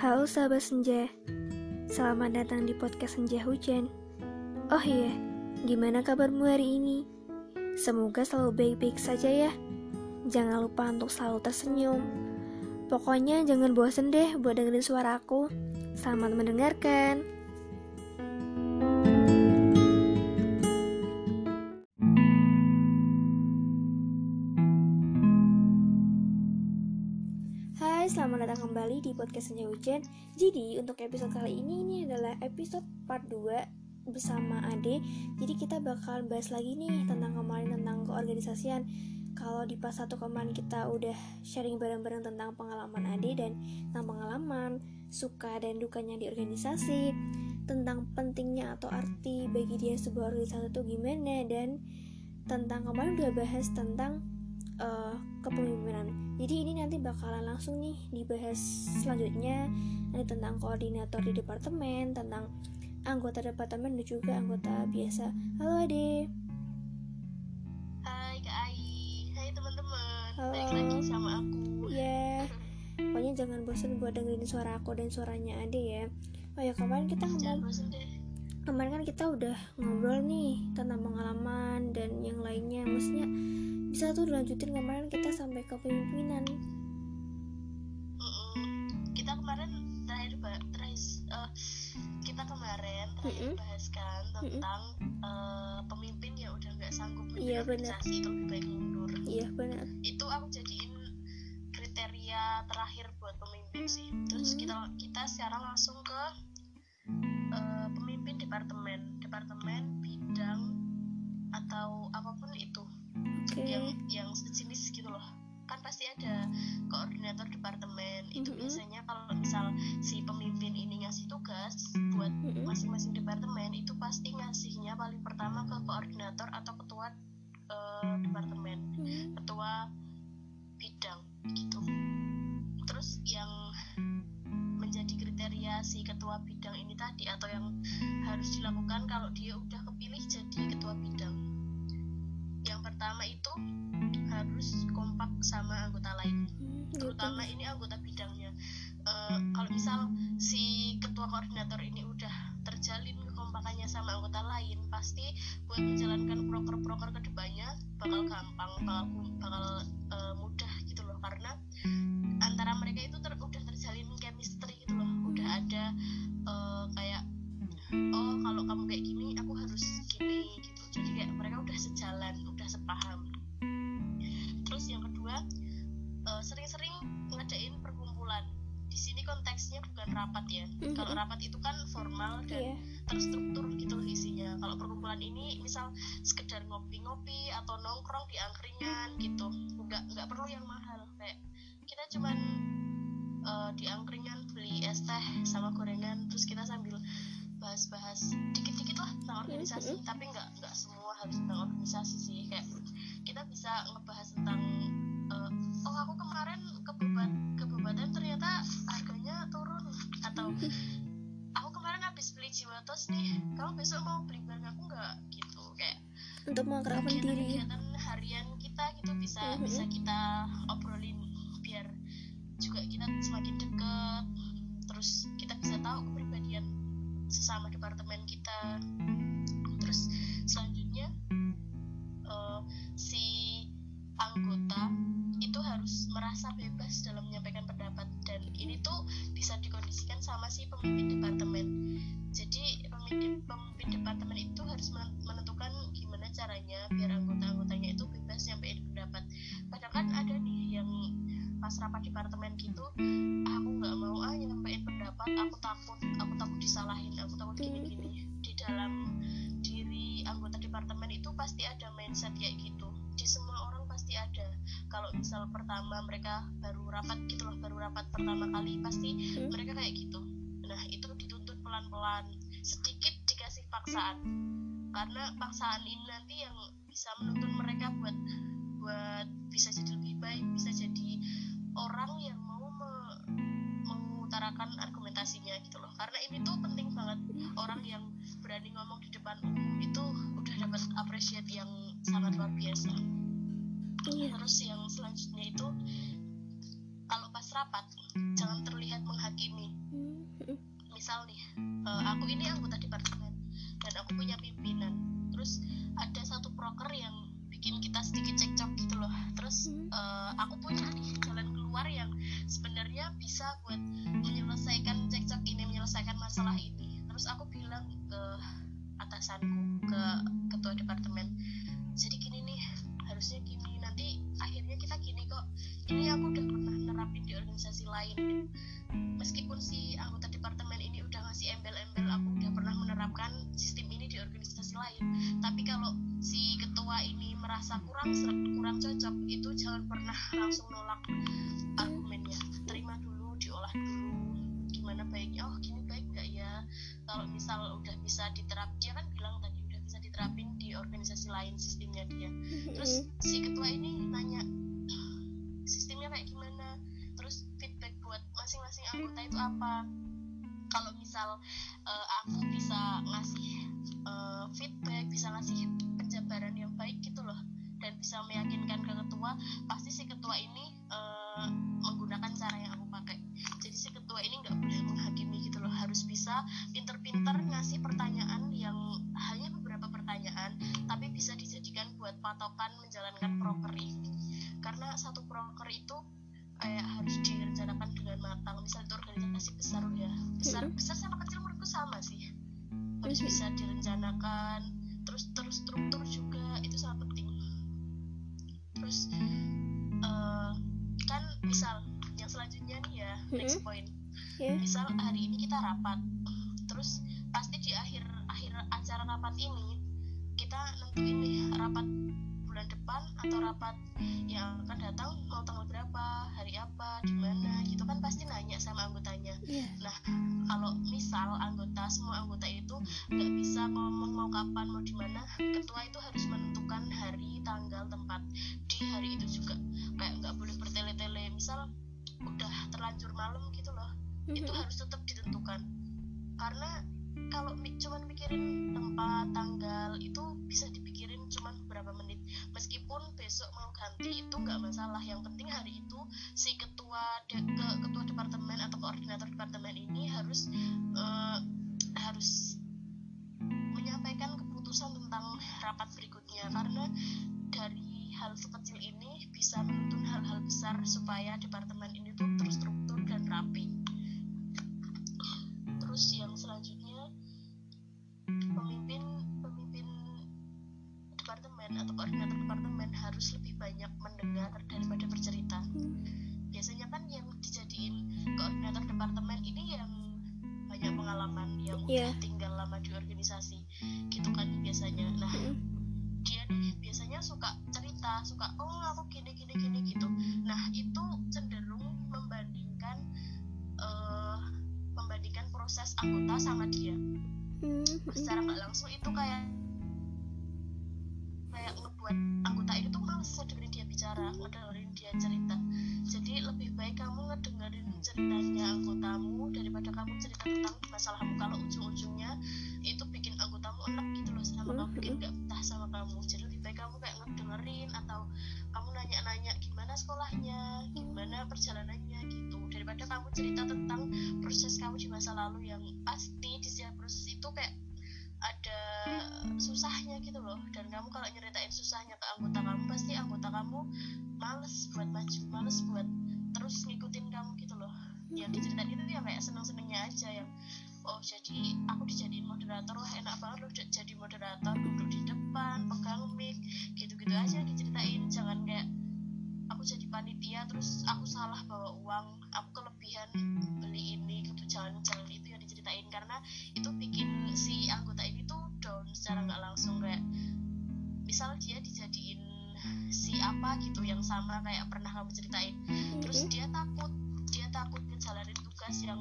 Halo sahabat senja, selamat datang di podcast Senja Hujan. Oh iya, gimana kabarmu hari ini? Semoga selalu baik-baik saja ya. Jangan lupa untuk selalu tersenyum. Pokoknya jangan bosan deh buat dengerin suara aku. Selamat mendengarkan. Di podcast Senja Hujan. Jadi, untuk episode kali ini ini adalah episode part 2 bersama Ade. Jadi kita bakal bahas lagi nih tentang kemarin tentang keorganisasian. Kalau di pas satu kemarin kita udah sharing bareng-bareng tentang pengalaman Ade dan tentang pengalaman suka dan dukanya di organisasi, tentang pentingnya atau arti bagi dia sebuah organisasi itu gimana dan tentang kemarin udah bahas tentang uh, kepemimpinan. Jadi ini nanti bakalan langsung nih dibahas selanjutnya nanti tentang koordinator di departemen, tentang anggota departemen dan juga anggota biasa. Halo Ade. Hai Kak Ai, hai teman-teman. Halo. Balik lagi sama aku. Ya. Pokoknya jangan bosan buat dengerin suara aku dan suaranya Ade ya. Oh ya kemarin kita Jangan ngomong bosan deh. Kemarin kan kita udah ngobrol nih tentang pengalaman dan yang lainnya. Maksudnya bisa tuh dilanjutin kemarin kita sampai ke pemimpinan. Mm-mm. Kita kemarin terakhir terakhir eh, kita kemarin terakhir Mm-mm. bahaskan tentang eh, pemimpin yang udah nggak sanggup Iya, memimpin organisasi itu lebih baik mundur. Iya benar. Itu aku jadiin kriteria terakhir buat pemimpin sih. Terus Mhm. kita kita secara langsung ke departemen, departemen bidang atau apa pun itu. Oke. yang yang sejenis gitu loh kan pasti ada koordinator departemen itu Mhm. biasanya kalau misal si pemimpin ini ngasih tugas buat masing-masing departemen itu pasti ngasihnya paling pertama ke koordinator atau ketua eh, departemen Hmm. ketua bidang gitu terus yang menjadi kriteria si ketua bidang ini tadi atau yang harus dilakukan kalau dia udah kepilih jadi ketua bidang? Yang pertama itu harus kompak sama anggota lain Hmm, gitu. terutama ini anggota bidangnya. Eh, kalau misal si ketua koordinator ini udah terjalin kekompakannya sama anggota lain pasti buat menjalankan proker-proker ke depannya bakal gampang bakal bakal eh, mudah gitu loh. Karena antara mereka itu ter- udah terjalin chemistry gitu loh. Udah ada jiwatos nih kamu besok mau beli barang aku nggak gitu kayak Untuk mengerahkan diri. kegiatan-kegiatan harian kita gitu bisa Mhm. bisa kita obrolin biar juga kita semakin deket terus kita bisa tahu kepribadian sesama departemen kita mindset kayak gitu di semua orang pasti ada. Kalau misal pertama mereka baru rapat gitu loh baru rapat pertama kali pasti Hmm. mereka kayak gitu. Nah itu dituntut pelan-pelan sedikit dikasih paksaan. Karena paksaan ini nanti yang bisa menuntun mereka buat buat bisa jadi lebih baik bisa jadi orang yang mau me- mengutarakan argumentasinya gitu loh. Karena ini tuh penting banget orang yang berani ngomong di depan umum itu udah dapat appreciate yang sangat luar biasa Iya. terus yang selanjutnya itu kalau pas rapat jangan terlihat menghakimi Hmm. misal nih eh, aku ini anggota departemen dan aku punya pimpinan terus ada satu proker yang bikin kita sedikit cekcok gitu loh terus Hmm. eh, aku punya nih jalan keluar yang sebenarnya bisa buat langsung nolak argumennya. Terima dulu diolah dulu. Gimana baiknya? Oh gini baik nggak ya? Kalau misal udah bisa diterap dia kan bilang tadi udah bisa diterapin di organisasi lain sistemnya dia. Terus si ketua ini nanya sistemnya kayak gimana? Terus feedback buat masing-masing anggota itu apa? Kalau misal eh, aku bisa ngasih eh, feedback bisa ngasih penjabaran yang baik gitu loh dan bisa meyakinkan ke ketua rapat terus pasti di akhir akhir acara rapat ini kita nentuin nih rapat bulan depan atau rapat yang akan datang mau tanggal berapa hari apa di mana gitu kan pasti nanya sama anggotanya. Ya nah kalau misal anggota semua anggota itu nggak bisa ngomong mau kapan mau di mana ketua itu harus menentukan hari tanggal tempat di hari itu juga. Kayak nggak boleh bertele-tele misal udah terlanjur malam gitu loh itu harus tetap masalah yang penting hari itu si ketua de- ke- ketua departemen atau koordinator departemen ini harus eh, harus menyampaikan keputusan tentang rapat berikutnya. Karena dari hal sekecil ini bisa menuntun hal-hal besar supaya departemen departemen atau koordinator departemen harus lebih banyak mendengar daripada bercerita biasanya kan yang dijadiin koordinator departemen ini yang banyak pengalaman yang Iya. udah tinggal lama di organisasi kamu cerita tentang proses kamu di masa lalu yang pasti di setiap proses itu kayak ada susahnya gitu loh. Dan kamu kalau nyeritain susahnya ke anggota kamu pasti anggota kamu males buat maju males buat terus ngikutin kamu gitu loh. Yang diceritain itu yang kayak seneng-senengnya aja yang oh jadi aku dijadiin moderator wah enak banget loh jadi moderator duduk di depan pegang mic gitu-gitu aja diceritain. Jangan kayak aku jadi panitia terus aku salah bawa uang aku kelebihan beli ini gitu jangan itu yang diceritain. Karena itu bikin si anggota ini tuh down secara nggak langsung kayak misal dia dijadiin si apa gitu yang sama kayak pernah kamu ceritain. Terus dia takut dia takut ngejalanin tugas yang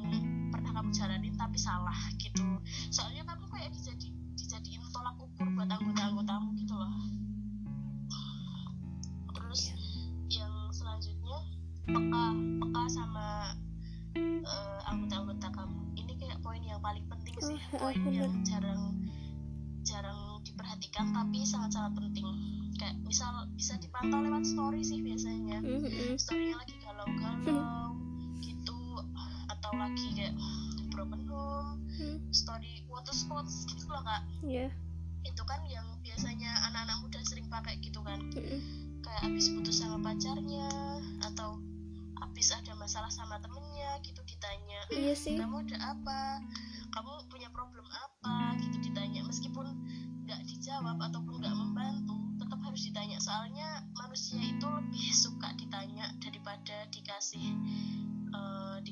pernah kamu jalanin tapi salah gitu. Soalnya kamu kayak dijadi dijadiin tolak ukur buat poin bener. yang jarang jarang diperhatikan tapi sangat-sangat penting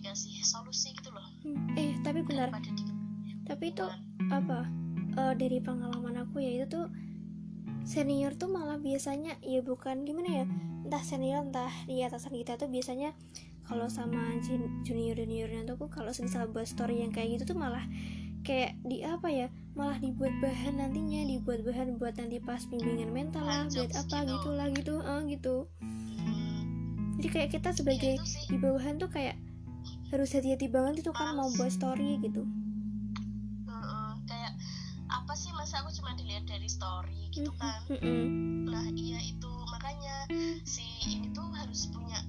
dikasih solusi gitu loh. Hmm, eh tapi benar. Di tapi itu apa eh, dari pengalaman aku ya itu tuh senior tuh malah biasanya ya bukan gimana ya entah senior entah di atasan kita tuh biasanya kalau sama junior juniornya tuh kalau misal buat story yang kayak gitu tuh malah kayak di apa ya malah dibuat bahan nantinya dibuat bahan buat nanti pas bimbingan mental lah buat apa gitu. gitu lah gitu eh, gitu. Hmm, jadi kayak kita ya sebagai di bawahan tuh kayak harus hati-hati banget itu kan mau buat story gitu. Heeh, kayak apa sih masa aku cuma dilihat dari story gitu kan? Mm-mm. nah iya itu makanya si ini tuh harus punya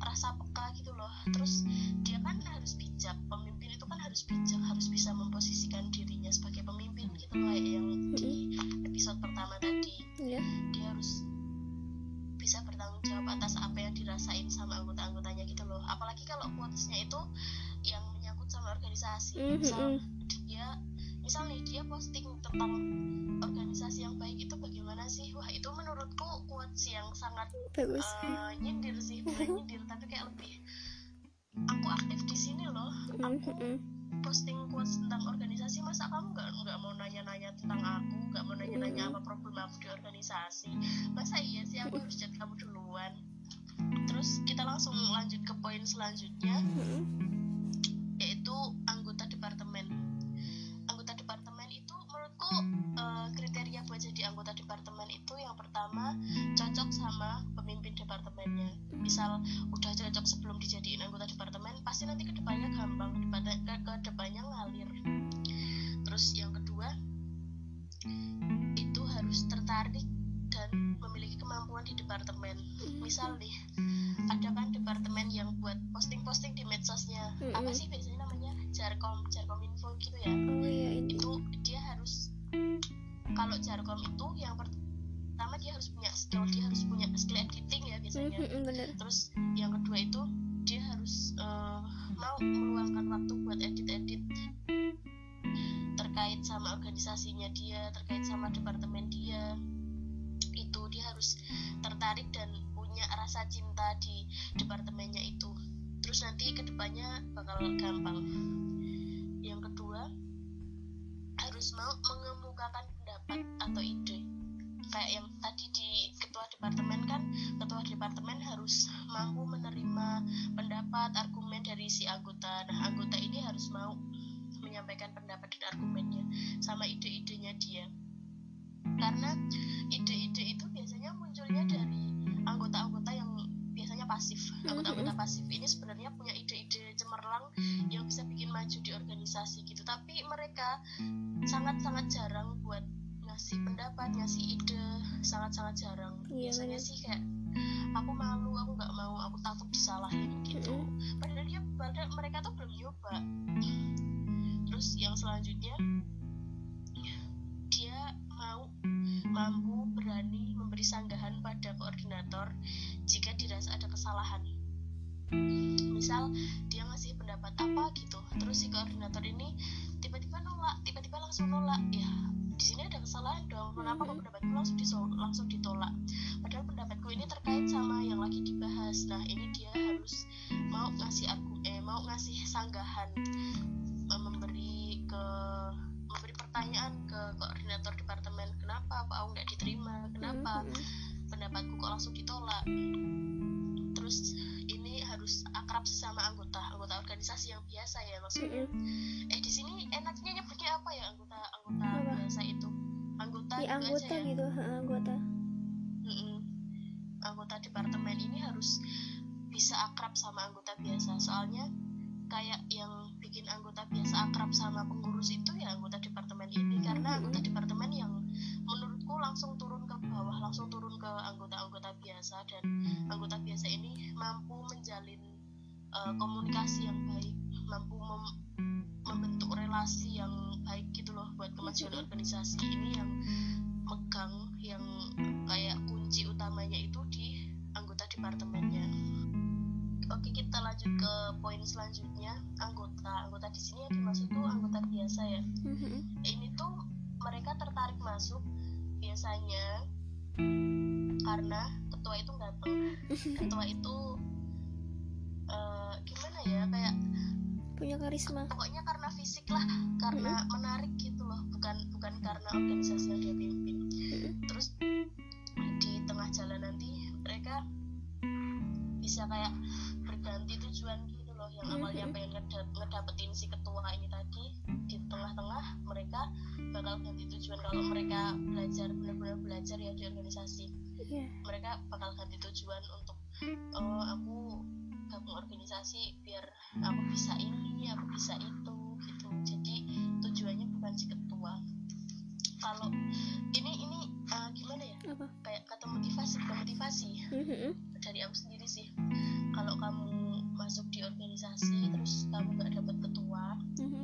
rasa peka gitu loh. Terus dia kan harus bijak pemimpin itu kan harus bijak harus bisa memposisikan dirinya sebagai pemimpin gitu loh yang di episode pertama organisasi Mhm. misal dia misal nih dia posting tentang organisasi yang baik itu bagaimana sih? Wah itu menurutku quotes yang sangat bagus. eh, nyindir sih bukan nyindir tapi kayak lebih aku aktif di sini loh. Aku posting quotes tentang organisasi masa kamu nggak nggak mau nanya-nanya tentang aku? Nggak mau nanya-nanya apa problem aku di organisasi? Masa iya sih aku harus chat kamu duluan? Terus kita langsung lanjut ke poin selanjutnya yaitu eh, kriteria buat jadi anggota departemen itu yang pertama cocok sama pemimpin departemennya. Misal udah cocok sebelum dijadiin anggota departemen pasti nanti ke depannya gampang depan- ke ke depannya ngalir. Terus yang kedua itu harus tertarik dan memiliki kemampuan di departemen. Misal nih ada kan departemen yang buat posting-posting di medsosnya. Apa sih biasanya namanya? Jarkom jarkom info gitu ya. Oh iya itu kalau jarkom itu yang pertama dia harus punya skill dia harus punya skill editing ya biasanya. Mm-mm, bener. Terus yang kedua itu dia harus eh, mau meluangkan waktu buat edit-edit terkait sama organisasinya dia terkait sama departemen dia. Itu dia harus tertarik dan punya rasa cinta di departemennya itu. Terus nanti ke depannya bakal gampang. Yang kedua harus mau mengemukakan pendapat atau ide? Kayak yang tadi di ketua departemen kan ketua departemen harus mampu menerima pendapat argumen dari si anggota. Nah anggota ini harus mau menyampaikan pendapat dan argumennya sama ide-idenya dia. Karena ide-ide itu biasanya munculnya dari anggota-anggota yang biasanya pasif. Anggota-anggota pasif ini sebenarnya punya ide-ide cemerlang yang bisa bikin maju di organisasi gitu. Tapi mereka sangat-sangat jarang buat ngasih pendapat ngasih ide sangat-sangat jarang. Iya, biasanya benar. sih kayak aku malu aku nggak mau aku takut disalahin gitu. Padahal dia padahal mereka tuh belum nyoba. Terus yang selanjutnya dia mau mampu berani memberi sanggahan pada koordinator jika dirasa ada kesalahan. Misal dia ngasih pendapat apa gitu terus si koordinator ini tiba-tiba nolak tiba-tiba langsung nolak. Ya di sini ada kesalahan dong. Kenapa kok pendapatku langsung disol- langsung ditolak? Padahal pendapatku ini terkait sama yang lagi dibahas. Nah ini dia harus mau ngasih argu eh mau ngasih sanggahan eh, memberi ke memberi pertanyaan ke koordinator departemen kenapa? Kok aku nggak diterima? Kenapa Mm-mm. pendapatku kok langsung ditolak organisasi yang biasa ya maksudnya. Mm-mm. eh di sini enaknya nyebutnya apa ya anggota anggota Apa? biasa itu? Anggota gitu anggota aja ya? gitu ha, anggota. Mm-mm. anggota departemen ini harus bisa akrab sama anggota biasa. Soalnya kayak yang bikin anggota biasa akrab sama pengurus itu ya anggota departemen ini. Karena anggota departemen yang menurutku langsung turun ke bawah langsung turun ke anggota-anggota biasa dan anggota biasa ini mampu menjalin uh, komunikasi yang baik mampu mem- membentuk relasi yang baik gitu loh buat kemajuan organisasi ini yang megang yang kayak kunci utamanya itu di anggota departemennya. Oke kita lanjut ke poin selanjutnya. Anggota anggota di sini yang dimaksud itu anggota biasa ya. Mhm. ini tuh mereka tertarik masuk biasanya karena ketua itu datang. Ketua itu eh, gimana ya kayak punya karisma. Pokoknya karena fisik lah karena menarik gitu loh bukan bukan karena organisasi yang dia pimpin. Mhm. terus di tengah jalan nanti mereka bisa kayak berganti tujuan gitu loh yang awalnya pengen ngeda- ngedapetin si ketua ini tadi di tengah-tengah mereka bakal ganti tujuan. Kalau mereka belajar benar-benar belajar ya di organisasi iya. mereka bakal ganti tujuan untuk oh aku gabung organisasi biar aku bisa ini aku bisa itu gitu. Jadi tujuannya bukan si ketua. Kalau ini ini eh, gimana ya? Apa? Kayak kata motivasi bukan motivasi. Mhm. dari aku sendiri sih. Kalau kamu masuk di organisasi terus kamu nggak dapat ketua Mhm.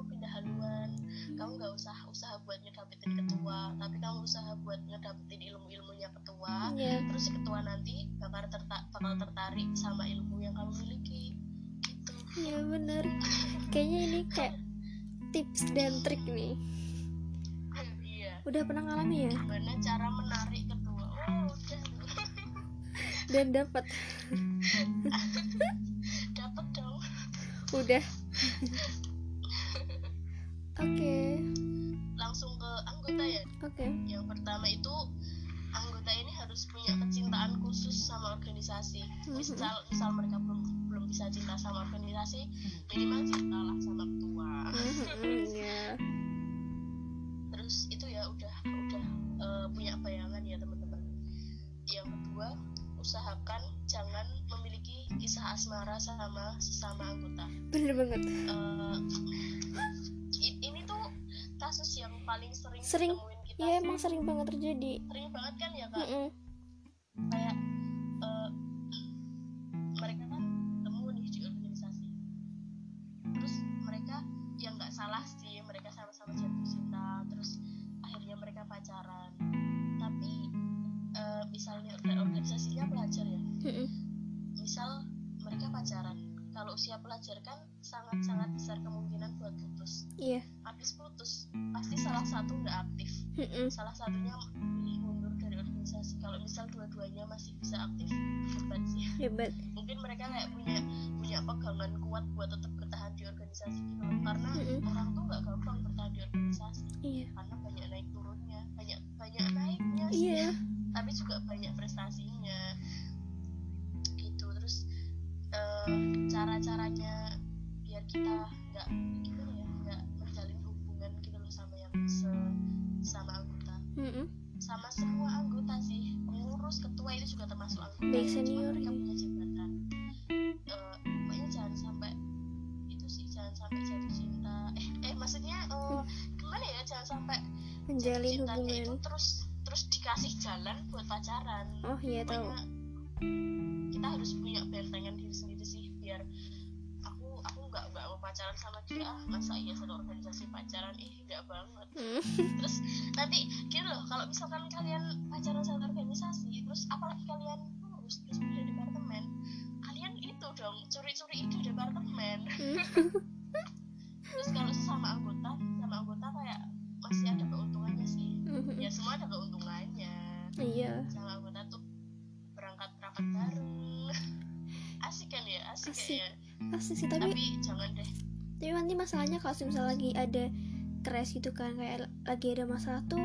Kamu pindah haluan kamu nggak usah usaha buat ngedapetin ketua tapi kamu usaha buat ngedapetin ilmu-ilmunya ketua. Iya. Terus si ketua nanti bakal terta- bakal tertarik sama ilmu yang kamu miliki. Gitu. Iya bener kayaknya ini kayak tips dan trik nih. Iya. Udah pernah ngalami ya? Gimana cara menarik ketua? Oh udah. Dan dapat dapat dong. Udah oke. Langsung ke anggota ya? Oke. Yang pertama itu anggota ini harus punya kecintaan khusus sama organisasi. Misal misal mereka belum belum bisa cinta sama organisasi minimal cinta lah sama ketua. Mhm, iya. Terus itu ya udah udah eh, punya bayangan ya teman-teman. Yang kedua usahakan jangan memiliki kisah asmara sama sesama anggota. Bener banget. Tuh kasus yang paling sering, Sering. kita ya emang sering banget terjadi sering banget kan ya kak Mhm. kayak eh, mereka kan ketemu nih di organisasi terus mereka yang nggak salah sih mereka sama-sama jatuh cinta terus akhirnya mereka pacaran tapi eh, misalnya organ- organisasinya pelajar ya Mhm. misal mereka pacaran kalau usia pelajar kan sangat-sangat besar Mhm. salah satunya milih mundur dari organisasi. Kalau misal dua-duanya masih bisa aktif hebat sih. Hebat. Mungkin mereka kayak punya punya pegangan kuat buat tetap juga termasuk anggota Baik senior, mereka ya. punya jabatan. Pokoknya jangan sampai itu sih jangan sampai jatuh cinta. Eh eh maksudnya eh, gimana ya? Jangan sampai jatuh menjalin itu hubungan terus terus dikasih jalan buat pacaran. Oh iya tahu. kita harus punya bentengan diri pacaran sama dia ah masa iya satu organisasi pacaran? Ih nggak banget. Mhm. terus nanti gini loh kalau misalkan kalian pacaran satu organisasi terus apalagi kalian lulus terus pindah departemen kalian itu dong curi-curi ide departemen. Terus kalau sesama anggota sama anggota kayak masih ada keuntungannya sih. Mhm. ya semua ada keuntungannya. Iya. Sama anggota tuh berangkat rapat bareng. Asik kan ya? Asik, Asik. kayaknya asik sih tapi tapi jangan deh. Tapi nanti masalahnya kalau misalnya lagi ada crash gitu kan kayak lagi ada masalah tuh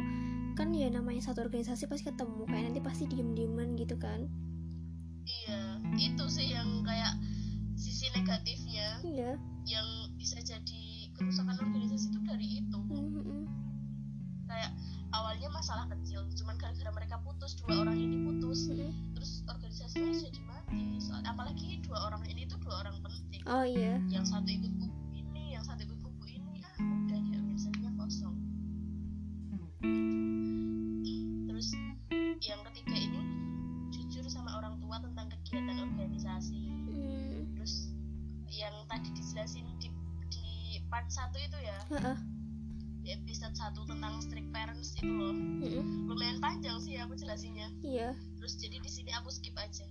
kan ya namanya satu organisasi pasti ketemu kayak nanti pasti diem dieman gitu kan. Iya itu sih yang kayak sisi negatifnya. Iya. Yang bisa jadi kerusakan organisasi itu dari itu. Mhm. kayak awalnya masalah kecil cuman gara-gara mereka putus dua orang ini putus Mhm. terus organisasinya jadi mati soal apalagi dua orang ini tuh dua orang oh iya. Hmm, yang satu ikut buku ini yang satu ikut buku ini ah udah ya biasanya kosong. Terus yang ketiga ini jujur sama orang tua tentang kegiatan organisasi. Hmm. Terus yang tadi dijelasin di, di part satu itu ya uh-uh. episode satu tentang strict parents itu loh. Mm-hmm. lumayan panjang sih aku jelasinnya. Iya. Yeah. terus jadi di sini aku skip aja.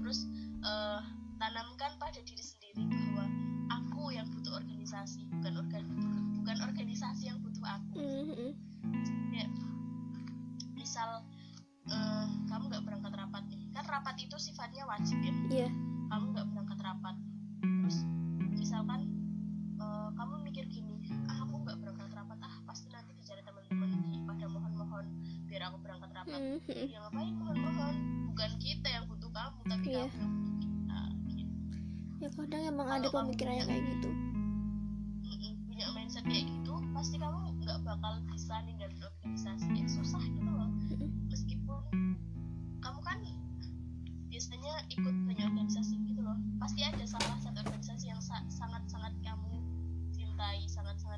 Terus uh, tanamkan pada diri sendiri bahwa aku yang butuh organisasi bukan organ bukan organisasi yang butuh aku. Mm-hmm. ya misal uh, kamu nggak berangkat rapat nih. Kan rapat itu sifatnya wajib ya. Yeah. kamu nggak berangkat rapat. Terus misalkan uh, kamu mikir gini ah aku nggak berangkat rapat. Ah pasti nanti dicari teman-teman pada mohon-mohon biar aku berangkat rapat. Mm-hmm. ya ngapain? Mohon-mohon. Bukan kita yang butuh kamu tapi yeah. kamu ya kadang emang Kalo ada pemikirannya kayak gitu. Punya mindset kayak gitu pasti kamu nggak bakal bisa ninggalin organisasi ya susah gitu loh. Meskipun kamu kan biasanya ikut banyak organisasi gitu loh. Pasti ada salah satu organisasi yang sa sangat sangat kamu cintai sangat sangat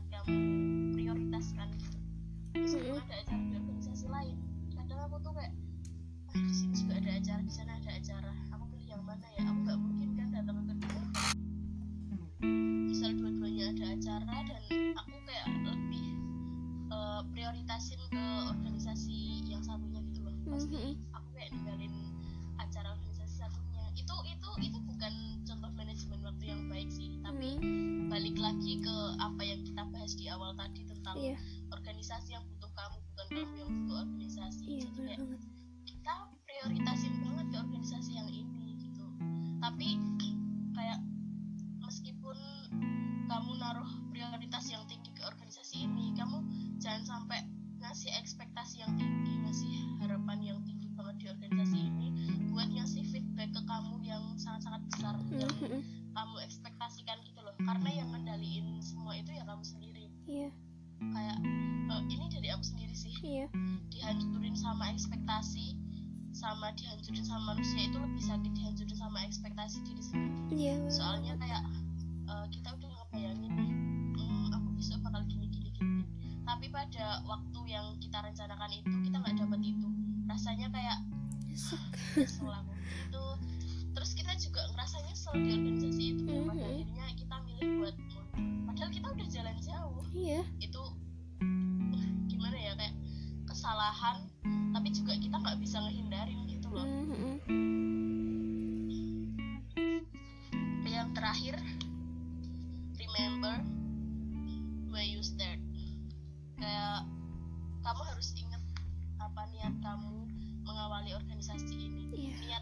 suka dihancurin sama manusia itu lebih sakit dihancurin sama ekspektasi diri sendiri yeah. soalnya kayak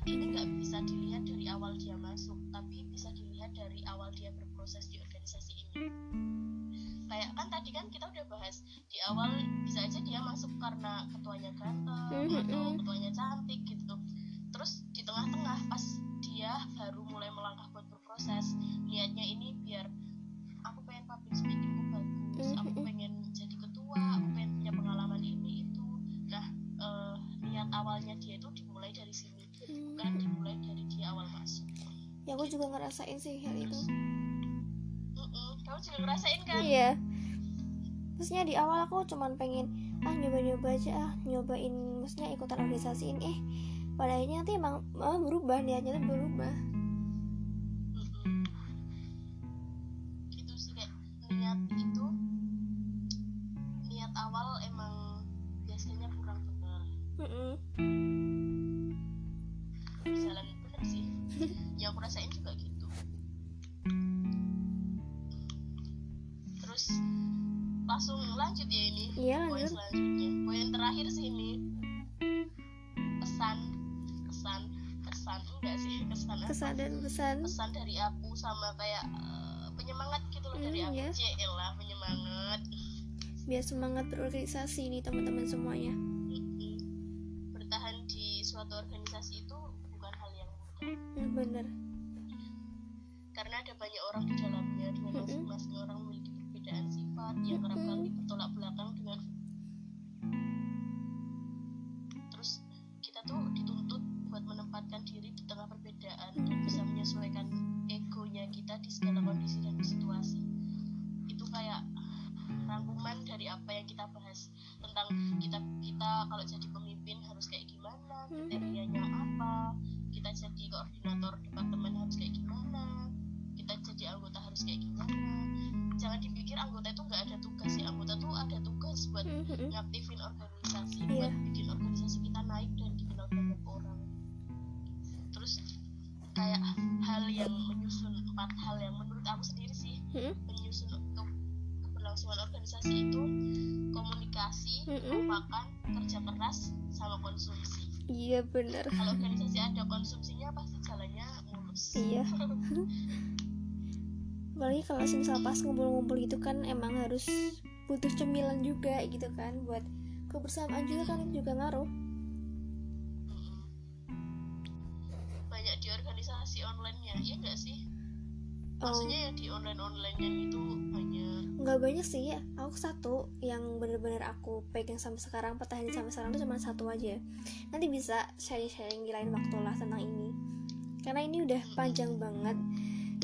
ini nggak bisa dilihat dari awal dia masuk tapi bisa dilihat dari awal dia berproses di organisasi ini. Kayak kan tadi kan kita ngerasain sih hal itu mm -mm. kamu juga ngerasain kan iya maksudnya di awal aku cuman pengen ah nyoba-nyoba aja ah nyobain maksudnya ikutan organisasi ini eh pada akhirnya nanti emang ah, berubah niatnya tuh berubah mm -mm. itu sih kayak niat itu berorganisasi nih teman-teman semuanya. Iya bener. Kalau organisasi ada konsumsinya pasti jalannya mulus. Iya. apalagi kalau misal pas ngumpul-ngumpul gitu kan emang harus butuh cemilan juga gitu kan buat kebersamaan juga kan juga ngaruh. Banyak di organisasi online-nya iya nggak sih? Oh. Maksudnya yang di online online itu banyak nggak banyak sih. Aku satu yang bener-bener aku pegang sampai sekarang pertahanin sampai sekarang tuh cuma satu aja. Nanti bisa sharing-sharing di lain waktu lah tentang ini. Karena ini udah panjang banget.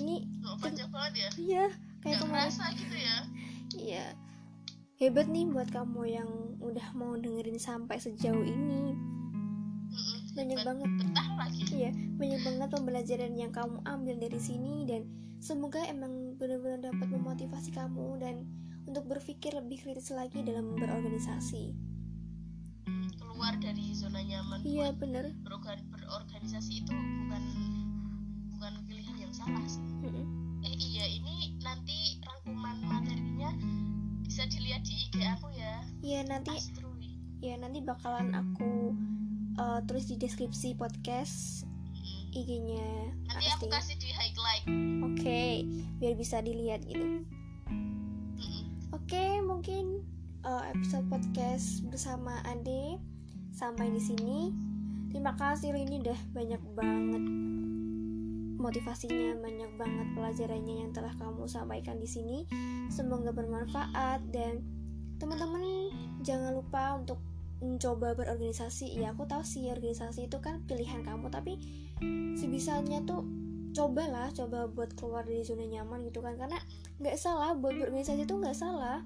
Ini nggak panjang banget ya? Iya kayak nggak kemarin. gitu ya? Iya. Hebat nih buat kamu yang udah mau dengerin sampai sejauh ini. Banyak Bet- banget. betah lagi Iya, banyak banget pembelajaran yang kamu ambil dari sini dan semoga emang benar-benar dapat memotivasi kamu dan untuk berpikir lebih kritis lagi dalam berorganisasi. Mm, keluar dari zona nyaman Iya, berorgan- berorganisasi itu bukan bukan pilihan yang salah sih Mm-mm. eh iya ini nanti rangkuman materinya bisa dilihat di IG aku ya Iya, nanti Astrui ya nanti bakalan aku uh, tulis di deskripsi podcast. IG-nya nanti aku kasih di highlight Oke, biar bisa dilihat gitu. Oke, mungkin uh, episode podcast bersama Ade sampai di sini. Terima kasih ini udah banyak banget motivasinya, banyak banget pelajarannya yang telah kamu sampaikan di sini. Semoga bermanfaat dan teman-teman jangan lupa untuk mencoba berorganisasi. Ya, aku tahu sih organisasi itu kan pilihan kamu, tapi sebisanya tuh cobalah coba buat keluar dari zona nyaman gitu kan karena nggak salah buat berorganisasi itu nggak salah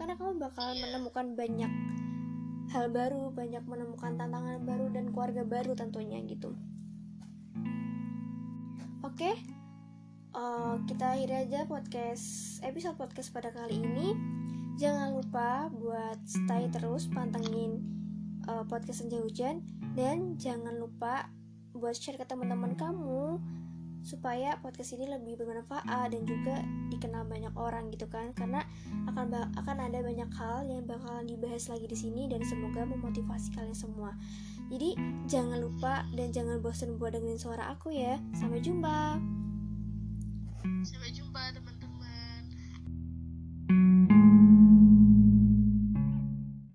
karena kamu bakalan Iya. menemukan banyak hal baru banyak menemukan tantangan baru dan keluarga baru tentunya gitu oke eh, kita akhiri aja podcast episode podcast pada kali ini jangan lupa buat stay terus pantengin eh, podcast senja hujan. Dan jangan lupa buat share ke teman-teman kamu supaya podcast ini lebih bermanfaat dan juga dikenal banyak orang gitu kan. Karena akan akan ada banyak hal yang bakalan dibahas lagi di sini dan semoga memotivasi kalian semua. Jadi jangan lupa dan jangan bosan buat dengerin suara aku ya. Sampai jumpa. Sampai jumpa teman